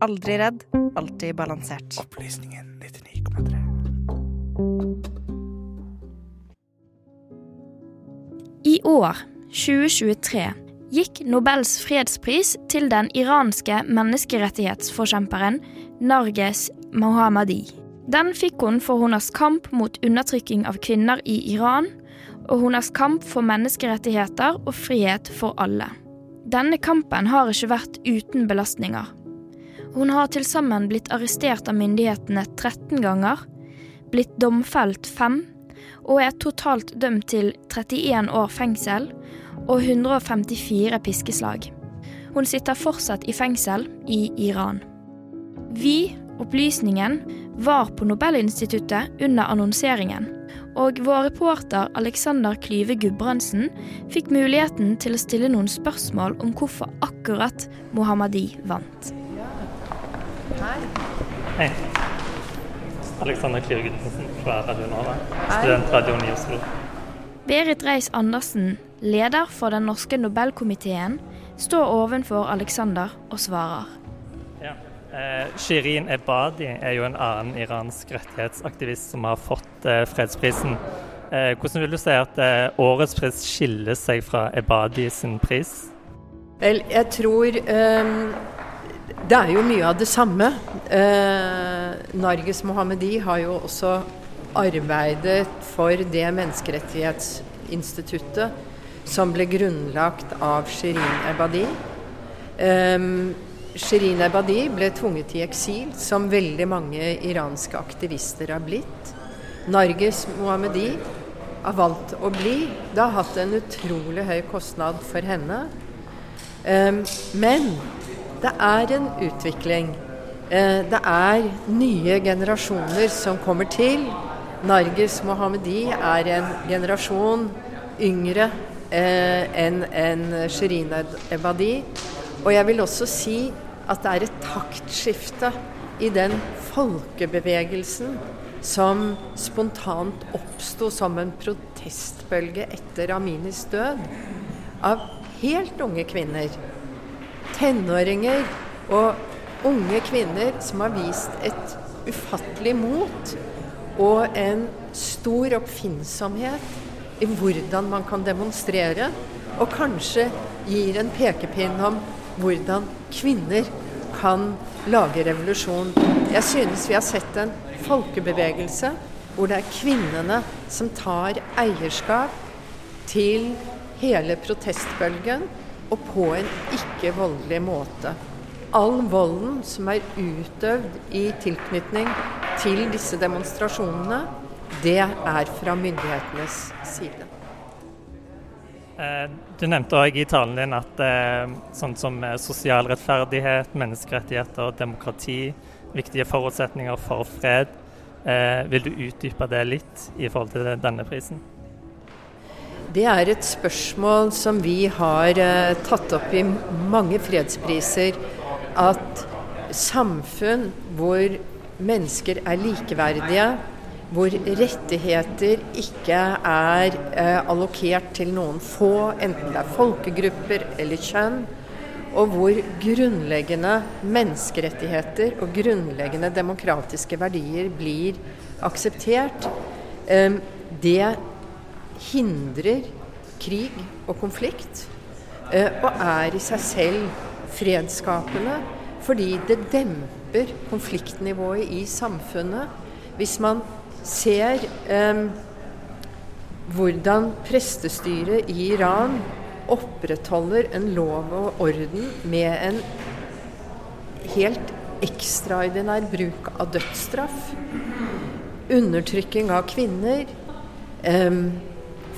Aldri redd, alltid balansert. Opplysningen 99,3. I år, 2023, gikk Nobels fredspris til den iranske menneskerettighetsforkjemperen Narges Mohammadi. Den fikk hun for hennes kamp mot undertrykking av kvinner i Iran, og hennes kamp for menneskerettigheter og frihet for alle. Denne kampen har ikke vært uten belastninger. Hun har til sammen blitt arrestert av myndighetene 13 ganger, blitt domfelt fem, og er totalt dømt til 31 år fengsel og 154 piskeslag. Hun sitter fortsatt i fengsel i Iran. Vi, Opplysningen, var på Nobelinstituttet under annonseringen, og vår reporter Alexander Klyve Gudbrandsen fikk muligheten til å stille noen spørsmål om hvorfor akkurat Mohammadi vant. Hei. Alexander Klyve Gudbrandsen fra Radio Nova, studentradioen i Oslo. Berit Reiss-Andersen, leder for den norske Nobelkomiteen, står ovenfor Alexander og svarer. Ja. Eh, Shirin Ebadi er jo en annen iransk rettighetsaktivist som har fått eh, fredsprisen. Eh, hvordan vil du si at eh, årets pris skiller seg fra Ebadi sin pris? Vel, jeg tror eh, det er jo mye av det samme. Eh, Narges Mohammedi har jo også arbeidet for det menneskerettighetsinstituttet som ble grunnlagt av Shirin Ebadi. Eh, Shirin Ebadi ble tvunget i eksil, som veldig mange iranske aktivister har blitt. Narges Mohammedi har valgt å bli. Det har hatt en utrolig høy kostnad for henne. Eh, men det er en utvikling. Uh, det er nye generasjoner som kommer til. Narges Mohammedi er en generasjon yngre uh, enn en Shirin Ebadi. Og jeg vil også si at det er et taktskifte i den folkebevegelsen som spontant oppsto som en protestbølge etter Aminis død. Av helt unge kvinner. Tenåringer og unge kvinner som har vist et ufattelig mot og en stor oppfinnsomhet i hvordan man kan demonstrere, og kanskje gir en pekepinn om hvordan kvinner kan lage revolusjon. Jeg synes vi har sett en folkebevegelse hvor det er kvinnene som tar eierskap til hele protestbølgen, og på en ikke-voldelig måte. All volden som er utøvd i tilknytning til disse demonstrasjonene, det er fra myndighetenes side. Du nevnte òg i talen din at sånn som sosial rettferdighet, menneskerettigheter, demokrati, viktige forutsetninger for fred. Vil du utdype det litt i forhold til denne prisen? Det er et spørsmål som vi har tatt opp i mange fredspriser. At samfunn hvor mennesker er likeverdige, hvor rettigheter ikke er eh, allokert til noen få, enten det er folkegrupper eller kjønn, og hvor grunnleggende menneskerettigheter og grunnleggende demokratiske verdier blir akseptert, eh, det hindrer krig og konflikt, eh, og er i seg selv fredsskapende, fordi det demper konfliktnivået i samfunnet. Hvis man ser eh, hvordan prestestyret i Iran opprettholder en lov og orden med en helt ekstraordinær bruk av dødsstraff, undertrykking av kvinner, eh,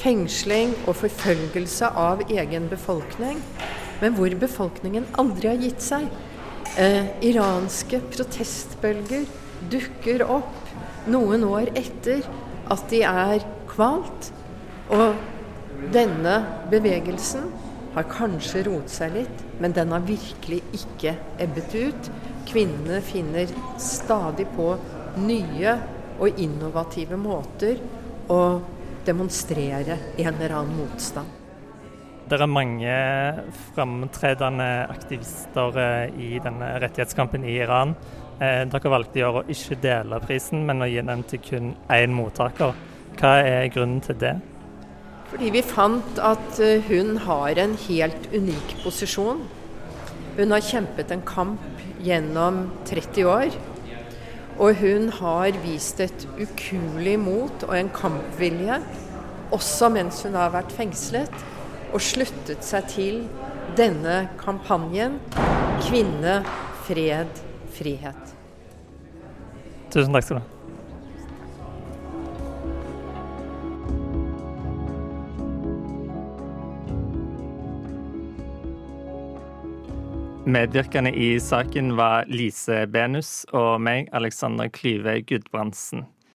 fengsling og forfølgelse av egen befolkning, men hvor befolkningen aldri har gitt seg. Eh, iranske protestbølger dukker opp noen år etter at de er kvalt. Og denne bevegelsen har kanskje roet seg litt, men den har virkelig ikke ebbet ut. Kvinnene finner stadig på nye og innovative måter å demonstrere en eller annen motstand. Det er mange framtredende aktivister eh, i denne rettighetskampen i Iran. Eh, dere valgte i år å ikke dele prisen, men å gi den til kun én mottaker. Hva er grunnen til det? Fordi vi fant at eh, hun har en helt unik posisjon. Hun har kjempet en kamp gjennom 30 år. Og hun har vist et ukuelig mot og en kampvilje, også mens hun har vært fengslet og sluttet seg til denne kampanjen Kvinne, fred, frihet. Tusen takk skal du ha. Medvirkende i saken var Lise Benus og meg, Alexander Klyve Gudbrandsen.